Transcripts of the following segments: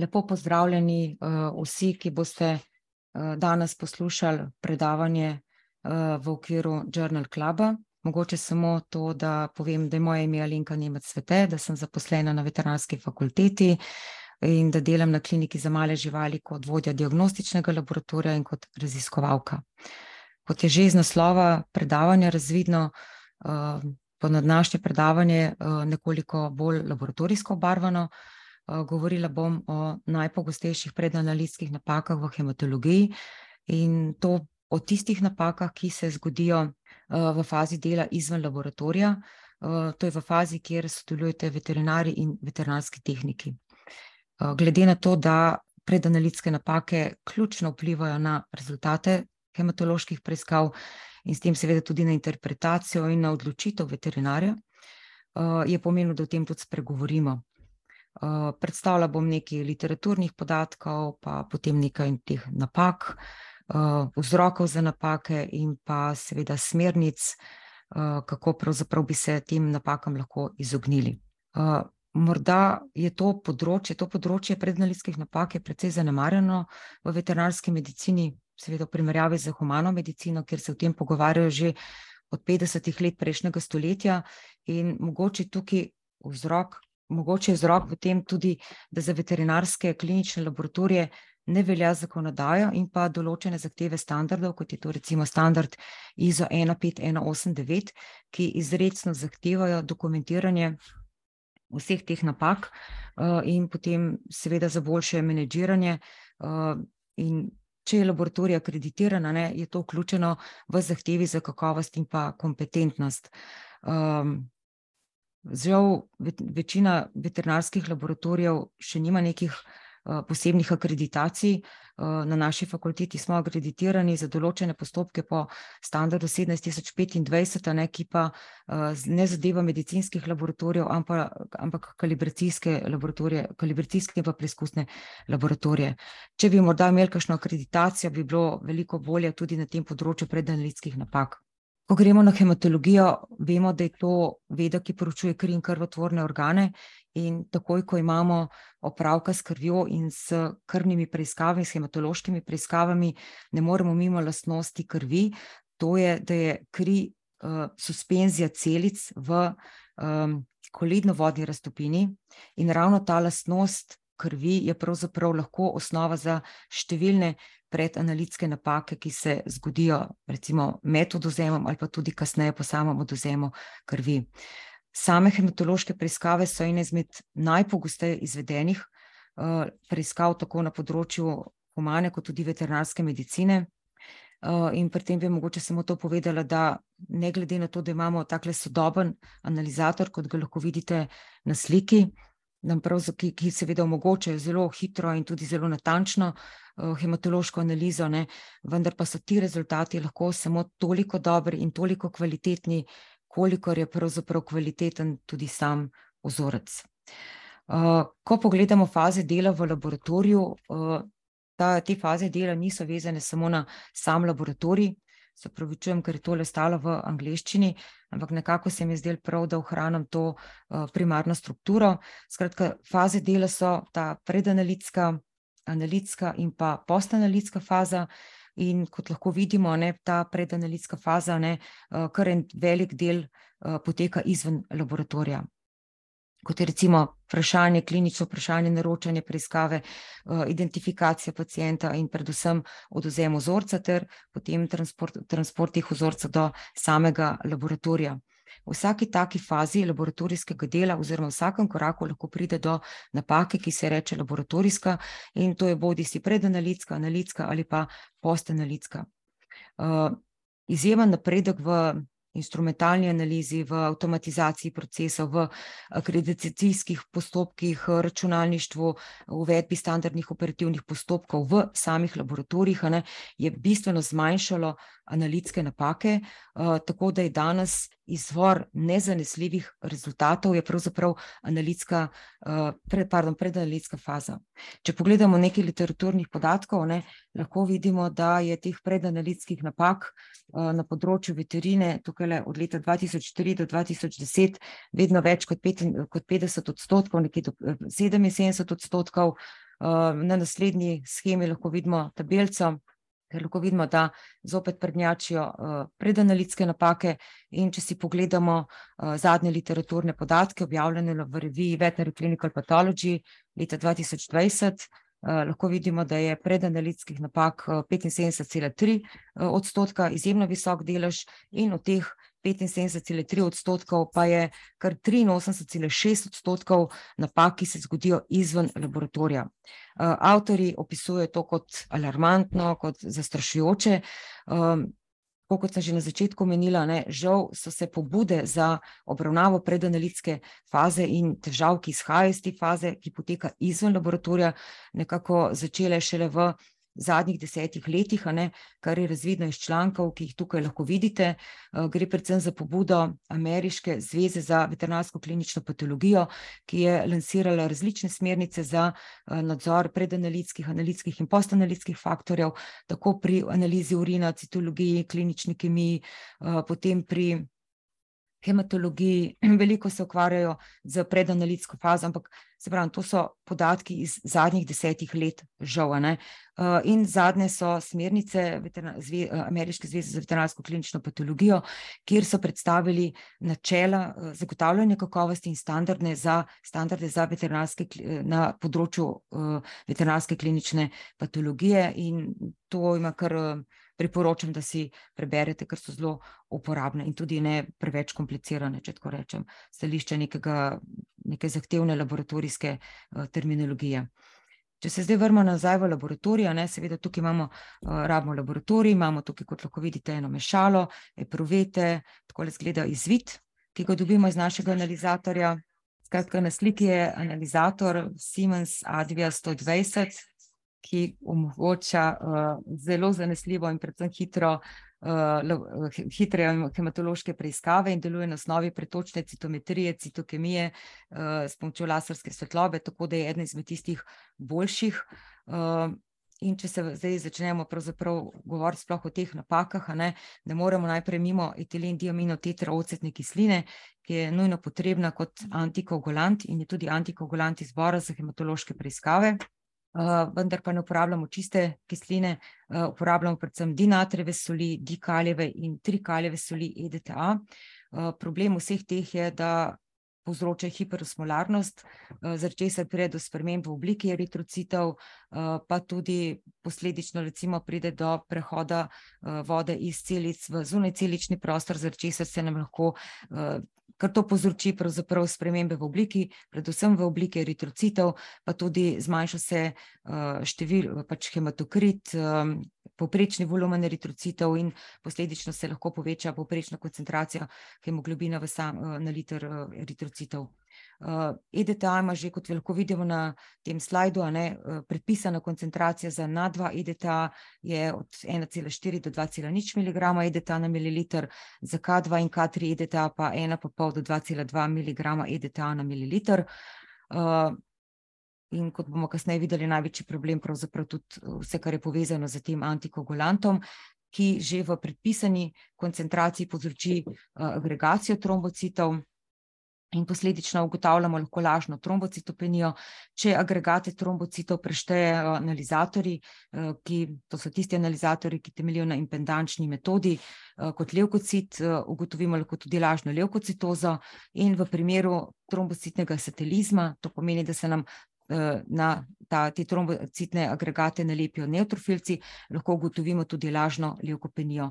Lepo pozdravljeni uh, vsi, ki boste uh, danes poslušali predavanje uh, v okviru Journal Cluba. Mogoče samo to, da povem, da je moje ime Alenka Nemec Svete, da sem zaposlena na veterinarski fakulteti in da delam na kliniki za male živali kot vodja diagnostičnega laboratorija in kot raziskovalka. Kot je že iz naslova predavanja razvidno, bo na današnje predavanje nekoliko bolj laboratorijsko obarvano. Eh, govorila bom o najpogostejših predanalitskih napakah v hematologiji in to o tistih napakah, ki se zgodijo eh, v fazi dela izven laboratorija, eh, to je v fazi, kjer sodelujete veterinari in veterinarski tehniki. Glede na to, da predanalitske napake ključno vplivajo na rezultate hematoloških preiskav in s tem seveda tudi na interpretacijo in na odločitev veterinarja, je pomenilo, da o tem tudi spregovorimo. Eh, predstavila bom nekaj literaturnih podatkov, pa potem nekaj teh napak, eh, vzrokov za napake in pa seveda smernic, eh, kako pravzaprav bi se tem napakam lahko izognili. Morda je to področje, to področje prednalitskih napak je precej zanemarjeno v veterinarski medicini, seveda v primerjavi z humano medicino, kjer se o tem pogovarjajo že od 50 let prejšnjega stoletja in mogoče tukaj vzrok mogoče vzrok v tem tudi, da za veterinarske klinične laboratorije ne velja zakonodaja in pa določene zahteve standardov, kot je to recimo standard ISO 15189, ki izredno zahtevajo dokumentiranje vseh teh napak uh, in potem seveda za boljše menedžiranje uh, in Če je laboratorij akreditiran, je to vključeno v zahtevi za kakovost in pa kompetentnost. Um, Žal, večina veterinarskih laboratorijev še nima nekih uh, posebnih akreditacij. Uh, na naši fakulteti smo akreditirani za določene postopke po standardu 17025, ne, ki pa uh, ne zadeva medicinskih laboratorijev, ampak, ampak kalibracijske laboratorije, kalibracijske in pa preizkusne laboratorije. Če bi morda imeli kakšno akreditacijo, bi bilo veliko bolje tudi na tem področju predanalitskih napak. Ko gremo na hematologijo, vemo, da je to veda, ki poročuje kri in krvotvorne organe. In takoj, ko imamo opravka s krvjo in s krvnimi preiskavami, s hematološkimi preiskavami, ne moremo mimo lastnosti krvi. To je, da je kri uh, suspenzija celic v um, kolidno-vodni raztopini in ravno ta lastnost krvi je pravzaprav lahko osnova za številne predanalitske napake, ki se zgodijo recimo med odozemom ali pa tudi kasneje po samem odozemu krvi. Same hematološke preiskave so ene izmed najpogosteje izvedenih uh, preiskav tako na področju humane kot tudi veterinarske medicine. Uh, in pri tem bi mogoče samo to povedala, da ne glede na to, da imamo takle sodoben analizator, kot ga lahko vidite na sliki, nam ki, ki seveda omogočajo zelo hitro in tudi zelo natančno uh, hematološko analizo, ne, vendar pa so ti rezultati lahko samo toliko dobri in toliko kvalitetni, kolikor je pravzaprav kvaliteten tudi sam ozorec. Uh, ko pogledamo faze dela v laboratoriju, uh, ta, te faze dela niso vezane samo na sam laboratorij, se pravičujem, ker je tole stalo v angleščini, ampak nekako se mi je zdelo prav, da ohranim to uh, primarno strukturo. Skratka, faze dela so ta predanalitska, analitska in pa postanalitska faza. In kot lahko vidimo, ne, ta predanalitska faza, ne, uh, kar en velik del uh, poteka izven laboratorija kot je recimo vprašanje, klinično vprašanje, naročanje preiskave, uh, identifikacija pacijenta in predvsem odozem vzorca ter potem transport, transport teh vzorcev do samega laboratorija. V vsaki taki fazi laboratorijskega dela oziroma v vsakem koraku lahko pride do napake, ki se reče laboratorijska in to je bodi si predanalitska, analitska ali pa postanalitska. Uh, izjemen napredek v instrumentalni analizi, v avtomatizaciji procesov, v akreditacijskih postopkih, računalništvu, uvedbi standardnih operativnih postopkov v samih laboratorijih, ne, je bistveno zmanjšalo analitske napake, uh, tako da je danes izvor nezanesljivih rezultatov je pravzaprav analitska, uh, pre, pardon, predanalitska faza. Če pogledamo nekaj literaturnih podatkov, ne, lahko vidimo, da je teh predanalitskih napak uh, na področju veterine tukaj od leta 2003 do 2010 vedno več kot, pet, kot 50 odstotkov, nekje do 77 odstotkov. Na naslednji schemi lahko vidimo tabelico, ker lahko vidimo, da zopet prednjačijo predanalitske napake. In če si pogledamo zadnje literaturne podatke, objavljene v reviji Veterinary Clinical Pathology leta dva tisoč dvajset, lahko vidimo, da je predanalitskih napak petinsedemdeset cela tri odstotka, izjemno visok delež, in od teh petinsedemdeset cela tri odstotkov pa je kar triinosemdeset cela šest odstotkov napak, ki se zgodijo izven laboratorija. Avtorji opisujejo to kot alarmantno, kot zastrašujoče. Tako kot sem že na začetku omenila, ne, žal so se pobude za obravnavo predanalitske faze in težav, ki izhajajo iz te faze, ki poteka izven laboratorija, nekako začele šele v zadnjih desetih letih, ne, kar je razvidno iz člankov, ki jih tukaj lahko vidite. Gre predvsem za pobudo Ameriške zveze za veterinarsko klinično patologijo, ki je lansirala različne smernice za nadzor predanalitskih, analitskih in postanalitskih faktorjev, tako pri analizi urina, citologiji, klinični kemiji, potem pri hematologiji, veliko se ukvarjajo s predanalitsko fazo, ampak saj pravim, to so podatki iz zadnjih desetih let, žal, ne. In zadnje so smernice Ameriške zveze za veterinarsko klinično patologijo, kjer so predstavili načela zagotavljanja kakovosti in standardne za, standarde za veterinarske na področju veterinarske klinične patologije, in to ima kar, priporočam, da si preberete, ker so zelo uporabne in tudi ne preveč komplicirane, če tako rečem, stališča nekega, neke zahtevne laboratorijske terminologije. Če se zdaj vrnemo nazaj v laboratorij, ne, seveda tukaj imamo, rabimo laboratorij, imamo tukaj, kot lahko vidite, eno mešalo, epruvete, takole izgleda izvid, ki ga dobimo iz našega analizatorja. Skratka, na sliki je analizator Siemens Advia sto dvajset, ki omogoča zelo zanesljivo in predvsem hitro, hitre hematološke preiskave in deluje na osnovi pretočne citometrije, citokemije, s pomočjo laserske svetlobe, tako da je eden izmed tistih boljših. In če se zdaj začnemo govoriti sploh o teh napakah, ne, ne moremo najprej mimo etilendiaminotetraocetne kisline, ki je nujno potrebna kot antikoagulant in je tudi antikoagulant izbora za hematološke preiskave. Vendar pa ne uporabljamo čiste kisline, uporabljamo predvsem dinatrijeve soli, dikalijeve in trikalijeve soli EDTA. problem vseh teh je, da povzročajo hiperosmolarnost, zaradi česar pride do sprememb v obliki eritrocitov, pa tudi posledično recimo pride do prehoda, vode iz celic v zunajcelični prostor, zaradi česar se nam lahko, ker to povzroči pravzaprav spremembe v obliki, predvsem v obliki eritrocitov, pa tudi zmanjša se, pač hematokrit, povprečni volumen eritrocitov in posledično se lahko poveča povprečna koncentracija hemoglobina v na liter eritrocitov. EDTA ima že, kot lahko vidimo na tem slajdu, ne, predpisana koncentracija za NAdva EDTA je od ena cela štiri do dva cela nič miligrama EDTA na mililiter, za Kdva in Ktri EDTA pa ena pa pol do dva cela dva miligrama EDTA na mililiter. in kot bomo kasneje videli, največji problem pravzaprav tudi vse, kar je povezano s tem antikoagulantom, ki že v predpisani koncentraciji povzroči, agregacijo trombocitov in posledično ugotavljamo lahko lažno trombocitopenijo. Če agregate trombocitov preštejejo analizatorji, ki, to so tisti analizatorji, ki temeljijo na impedančni metodi, kot levkocit, ugotovimo lahko tudi lažno levkocitozo, in v primeru trombocitnega satelizma, to pomeni, da se nam, na ta, te trombocitne agregate nalepijo nevtrofilci, lahko ugotovimo tudi lažno levkopenijo.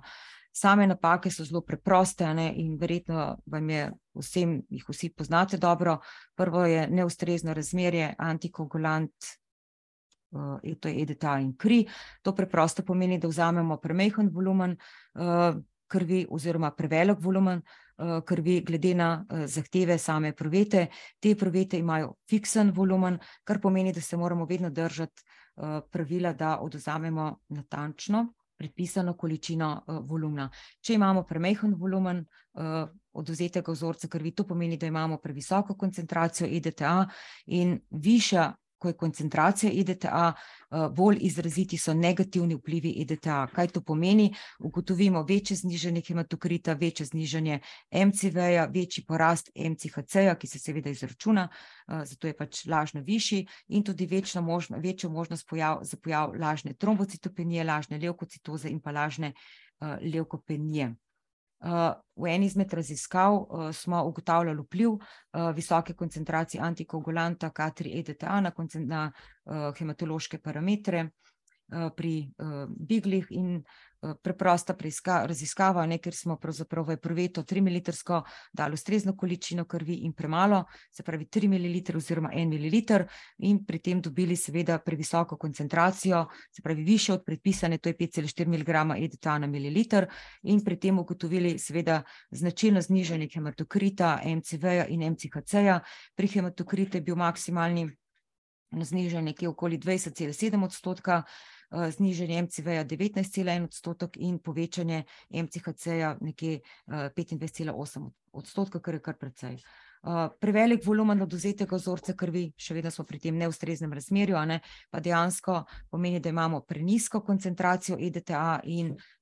Same napake so zelo preproste, ne, in verjetno vam je vsem, jih vsi poznate dobro. Prvo je neustrezno razmerje antikoagulant, to je EDTA in kri. To preprosto pomeni, da vzamemo premajhen volumen, krvi oziroma prevelik volumen, krvi glede na, zahteve same epruvete. Te epruvete imajo fiksen volumen, kar pomeni, da se moramo vedno držati, pravila, da odvzamemo natančno predpisano količino, volumna. Če imamo premajhen volumen, odvzetega vzorca krvi, to pomeni, da imamo previsoko koncentracijo EDTA, in višja ko je koncentracija EDTA, bolj izraziti so negativni vplivi EDTA. Kaj to pomeni? Ugotovimo večje znižanje hematokrita, večje znižanje MCV-ja, večji porast MCHC-ja, ki se seveda izračuna, zato je pač lažno višji, in tudi možno, večjo možnost pojav, za pojav lažne trombocitopenije, lažne levkocitoze in pa lažne uh, levkopenije. V eni izmed raziskav smo ugotavljali vpliv visoke koncentracije antikoagulanta K3-EDTA na, na hematološke parametre pri biglih in Eh, preprosta raziskava, ne, ker smo pravzaprav v proveto 3 ml dali ustrezno količino krvi in premalo, se pravi 3 ml oziroma 1 ml in pri tem dobili seveda previsoko koncentracijo, se pravi više od predpisane, to je 5,4 mg EDTA na ml in pri tem ugotovili seveda značilno znižanje hematokrita, MCV-ja in MCHC-ja. Pri hematokrite je bil maksimalni znižanje nekje okoli 20,7 odstotka, Znižanje MCV-ja 19,1 odstotek in povečanje MCHC-ja nekje 25,8 eh, odstotka, kar je kar precej. Uh, prevelik volumen oduzetega vzorca krvi, še vedno smo pri tem neustreznem razmerju, ne, pa dejansko pomeni, da imamo prenisko koncentracijo EDTA in Eh,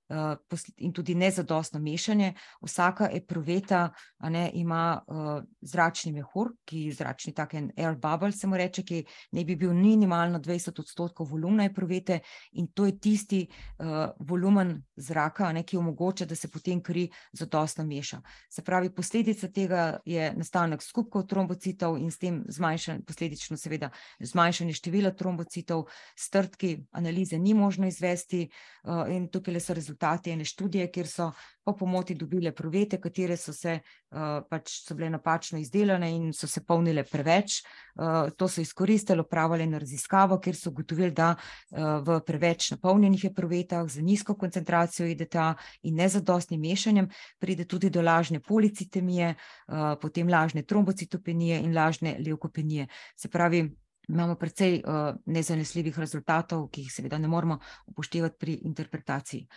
in tudi nezadostno mešanje. Vsaka epruveta ne, ima uh, zračni mehur, ki je zračni, tako en air bubble, se mu reče, ki ne bi bil minimalno 20 odstotkov volumna epruvete, in to je tisti uh, volumen zraka, ne, ki omogoča, da se potem kri zadostno meša. Se pravi, posledica tega je nastanek skupkov trombocitov in s tem zmanjšanje, posledično, seveda, zmanjšanje števila trombocitov, strtki, analize ni možno izvesti, uh, in tukaj so rezultati rezultati ene študije, kjer so po pomoti dobile provete, katere so, se, uh, pač so bile napačno izdelane in so se polnile preveč. Uh, to so izkoristili, pravili na raziskavo, ker so ugotovili, da uh, v preveč napolnjenih provetah z nizko koncentracijo IDTA in nezadostnim mešanjem pride tudi do lažne policitemije, uh, potem lažne trombocitopenije in lažne leukopenije. Se pravi, imamo precej uh, nezanesljivih rezultatov, ki jih seveda ne moramo upoštevati pri interpretaciji.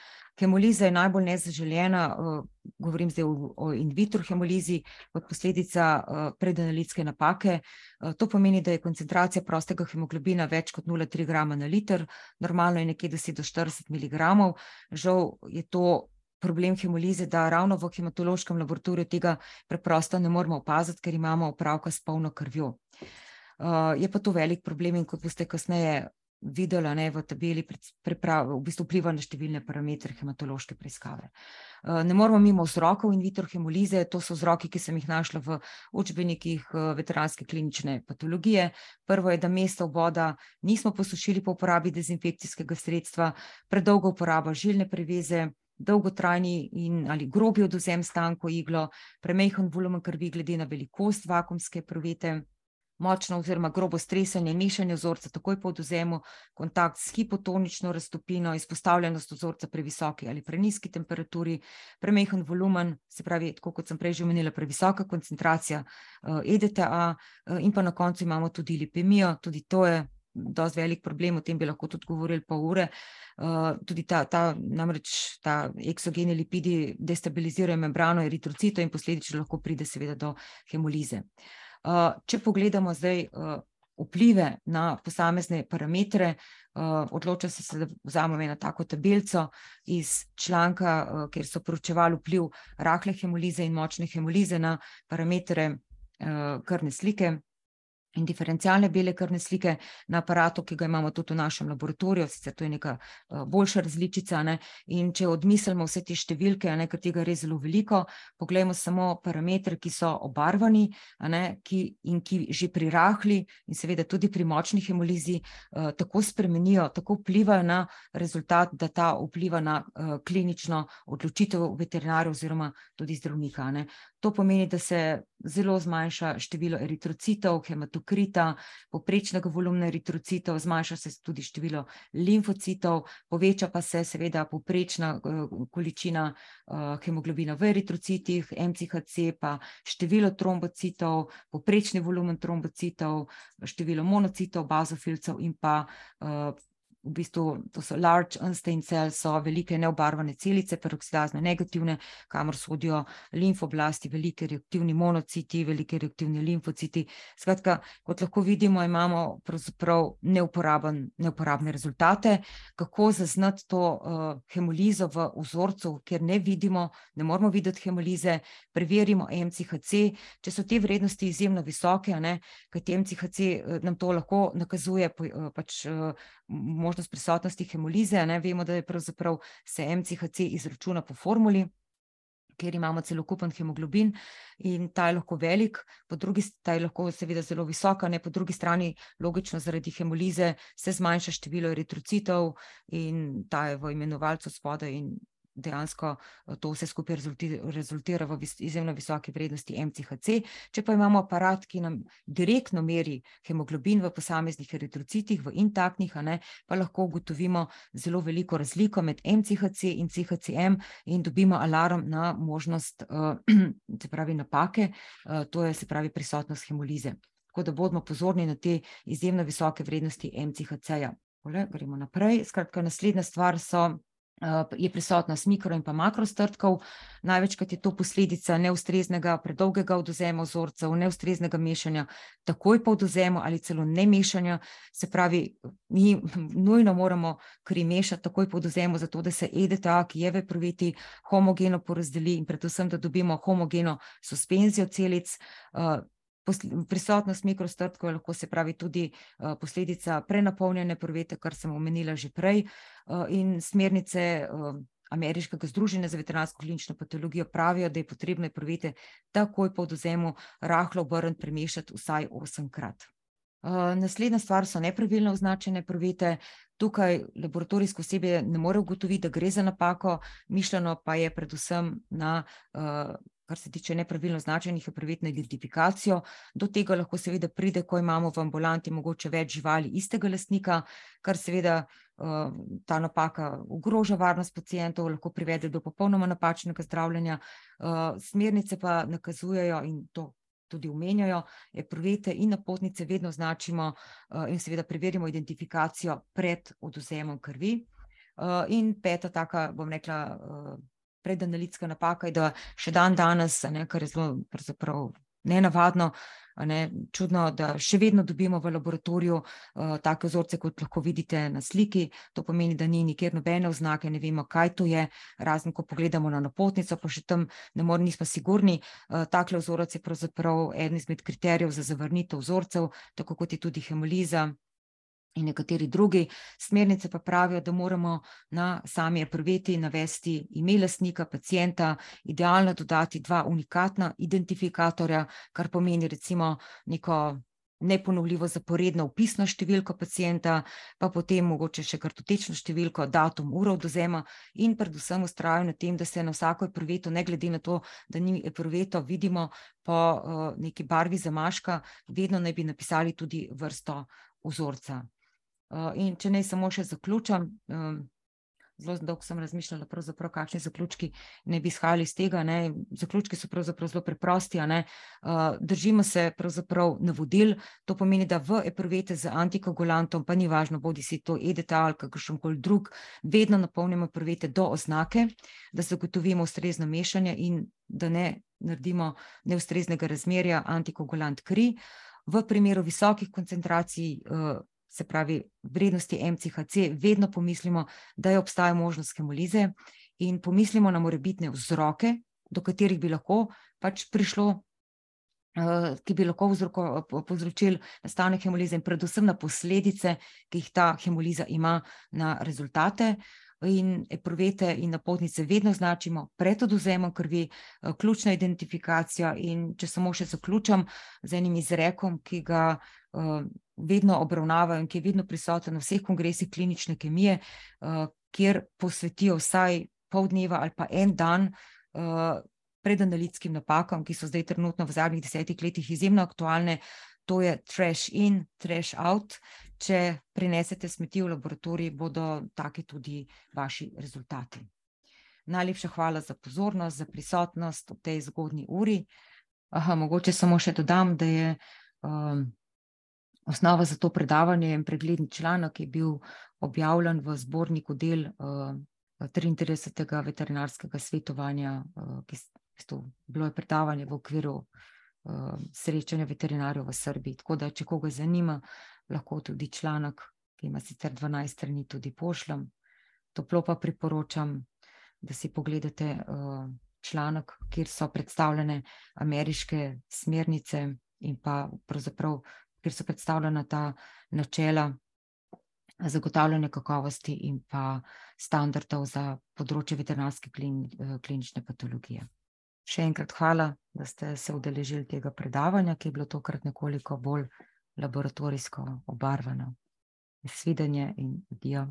Hemoliza je najbolj nezaželjena, uh, govorim zdaj o, o in vitro hemolizi, kot posledica uh, predanalitske napake. Uh, to pomeni, da je koncentracija prostega hemoglobina več kot 0,3 g na liter, normalno je nekje 10 do 40 mg. Žal je to. Problem hemolize, da ravno v hematološkem laboratoriju tega preprosto ne moremo opaziti, ker imamo opravka s polno krvjo. Uh, je pa to velik problem in kot boste kasneje videli ne, v tabeli, v bistvu vpliva na številne parametre hematološke preiskave. Uh, ne moramo mimo vzrokov in vitro hemolize, to so vzroki, ki sem jih našla v učbenikih uh, veteranske klinične patologije. Prvo je, da mesta voda nismo posušili po uporabi dezinfekcijskega sredstva, predolga uporaba žilne preveze, dolgotrajni in ali grobi odvzem stanko iglo, premehen volumen krvi glede na velikost vakumske provete, močno oziroma grobo stresanje, mešanje vzorca takoj po oduzemu, kontakt s hipotonično raztopino, izpostavljenost vzorca previsoki ali preniski temperaturi, premehen volumen, se pravi, tako kot sem prej že omenila, previsoka koncentracija uh, eh, EDTA uh, in pa na koncu imamo tudi lipemijo, tudi to je dosti velik problem, o tem bi lahko tudi govorili pol ure. Uh, tudi ta, ta, namreč ta eksogeni lipidi destabilizirajo membrano eritrocito in posledično lahko pride seveda do hemolize. Uh, če pogledamo zdaj uh, vplive na posamezne parametre, uh, odloča se, da vzamemo eno tako tabelico iz članka, kjer so poročevali vpliv rahle hemolize in močne hemolize na parametre krvne slike in diferencialne bele krvne slike na aparatu, ki ga imamo tudi v našem laboratoriju, sicer to je neka uh, boljša različica. Ne? In če odmislimo vse te številke, ne, ker tega je res zelo veliko, pogledamo samo parametre, ki so obarvani ne, ki, in ki že pri rahli in seveda tudi pri močni hemolizi uh, tako spremenijo, tako vplivajo na rezultat, da ta vpliva na uh, klinično odločitev veterinarja oziroma tudi zdravnika. Ne? To pomeni, da se zelo zmanjša število eritrocitov, hematokrita, poprečnega volumna eritrocitov, zmanjša se tudi število limfocitov, poveča pa se seveda poprečna uh, količina uh, hemoglobina v eritrocitih, MCHC, pa število trombocitov, poprečni volumen trombocitov, število monocitov, bazofilcev in pa uh, v bistvu to so large unstained cells, so velike neobarvane celice, peroksidazne negativne, kamor sodijo limfoblasti, velike reaktivni monociti, velike reaktivni limfociti. Skratka, kot lahko vidimo, imamo pravzaprav neuporaben, neuporabne rezultate. Kako zaznati to uh, hemolizo v vzorcu, kjer ne vidimo, ne moramo videti hemolize, preverimo MCHC, če so te vrednosti izjemno visoke, kajti MCHC uh, nam to lahko nakazuje uh, pač, možnost prisotnosti hemolize. Ne? Vemo, da je pravzaprav se MCHC izračuna po formuli, kjer imamo celokupen hemoglobin in ta je lahko velik, po drugi strani je lahko seveda zelo visoka, ne? po drugi strani logično zaradi hemolize se zmanjša število eritrocitov in ta je v imenovalcu spodaj in dejansko eh, to vse skupaj rezultira v izjemno visoki vrednosti MCHC. Če pa imamo aparat, ki nam direktno meri hemoglobin v posameznih eritrocitih, v intaktnih, ne, pa lahko ugotovimo zelo veliko razliko med MCHC in CHCM in dobimo alarm na možnost, se pravi, napake, eh, to je pravi prisotnost hemolize. Tako da bodimo pozorni na te izjemno visoke vrednosti MCHC-ja. Gremo naprej. Skratka, naslednja stvar so je prisotnost mikro in pa makrostrtkov. Največkrat je to posledica neustreznega, predolgega oduzema vzorcev, neustreznega mešanja, takoj po oduzemu ali celo ne mešanja. Se pravi, mi nujno moramo kri mešati takoj po oduzemu, zato da se EDTA, ki je v proveti, homogeno porazdeli in predvsem, da dobimo homogeno suspenzijo celic. Prisotnost mikrostrtkov je lahko se pravi tudi posledica prenapolnjene provete, kar sem omenila že prej, in smernice Ameriškega združenja za veterinarsko klinično patologijo pravijo, da je potrebno provete takoj po oduzemu rahlo obrniti, premešati vsaj osemkrat. Naslednja stvar so nepravilno označene provete. Tukaj laboratorijsko osebje ne more ugotoviti, da gre za napako, mišljeno pa je predvsem na kar se tiče nepravilno označenih, je prevetna identifikacijo. Do tega lahko seveda pride, ko imamo v ambulanti mogoče več živali istega lastnika, kar seveda uh, ta napaka ogroža varnost pacijentov, lahko privede do popolnoma napačnega zdravljenja. Uh, smernice pa nakazujejo in to tudi umenjajo, je prvete in napotnice vedno označimo uh, in seveda preverimo identifikacijo pred oduzemom krvi. In peta taka, bom rekla, predanalitska napaka je, da še dan danes, ne, kar je zelo nenavadno, ne, čudno, da še vedno dobimo v laboratoriju uh, take vzorce, kot lahko vidite na sliki. To pomeni, da ni nikjer nobene oznake, ne vemo, kaj to je, razen ko pogledamo na napotnico, pa še tam ne moramo, nismo sigurni. Uh, takle vzorec je pravzaprav eden izmed kriterijev za zavrnitev vzorcev, tako kot je tudi hemoliza in nekateri drugi. Smernice pa pravijo, da moramo na sami epruveti navesti ime lastnika, pacijenta, idealno dodati dva unikatna identifikatorja, kar pomeni recimo neko neponovljivo zaporedno upisno številko pacijenta, pa potem mogoče še kartotečno številko, datum, uro oduzema in predvsem ustrajajo na tem, da se na vsako epruveto, ne glede na to, da ni epruveto, vidimo po uh, neki barvi zamaška, vedno naj bi napisali tudi vrsto vzorca. Uh, in če naj samo še zaključim, um, zelo dolgo sem razmišljala, kakšni zaključki ne bi izhajali iz tega. Ne. Zaključki so pravzaprav zelo preprosti. Uh, držimo se navodil, to pomeni, da v epruvete z antikoagulantom, pa ni važno, bodi si to EDTA ali kakršen koli drug, vedno napolnimo epruvete do oznake, da zagotovimo ustrezno mešanje in da ne naredimo neustreznega razmerja antikoagulant kri. V primeru visokih koncentracij uh, se pravi vrednosti MCHC, vedno pomislimo, da je obstaja možnost hemolize in pomislimo na morebitne vzroke, do katerih bi lahko pač prišlo, uh, ki bi lahko povzročili nastanek hemolize in predvsem na posledice, ki jih ta hemoliza ima na rezultate. In epruvete in napotnice vedno označimo pred oduzemom krvi, uh, ključna identifikacija. In če samo še zaključam z enim izrekom, ki ga uh, vedno obravnavajo in ki je vedno prisoten na vseh kongresih klinične kemije, uh, kjer posvetijo vsaj pol dneva ali pa en dan uh, predanalitskim napakam, ki so zdaj trenutno v zadnjih desetih letih izjemno aktualne. To je trash in, trash out. Če prinesete smeti v laboratorij, bodo taki tudi vaši rezultati. Najlepša hvala za pozornost, za prisotnost v tej zgodni uri. Aha, mogoče samo še dodam, da je um, Osnova za to predavanje je pregledni članek, ki je bil objavljen v zborniku del uh, 33. veterinarskega svetovanja, uh, ki je bilo predavanje v okviru uh, srečanja veterinarjev v Srbiji. Tako da, če koga zanima, lahko tudi članek, ki ima sicer 12 strani, tudi pošljem. Toplo pa priporočam, da si pogledate uh, članek, kjer so predstavljene ameriške smernice in pa pravzaprav kjer so predstavljena ta načela zagotavljanja kakovosti in pa standardov za področje veterinarske klin, eh, klinične patologije. Še enkrat hvala, da ste se udeležili tega predavanja, ki je bilo tokrat nekoliko bolj laboratorijsko obarvano. Svidenje in dio.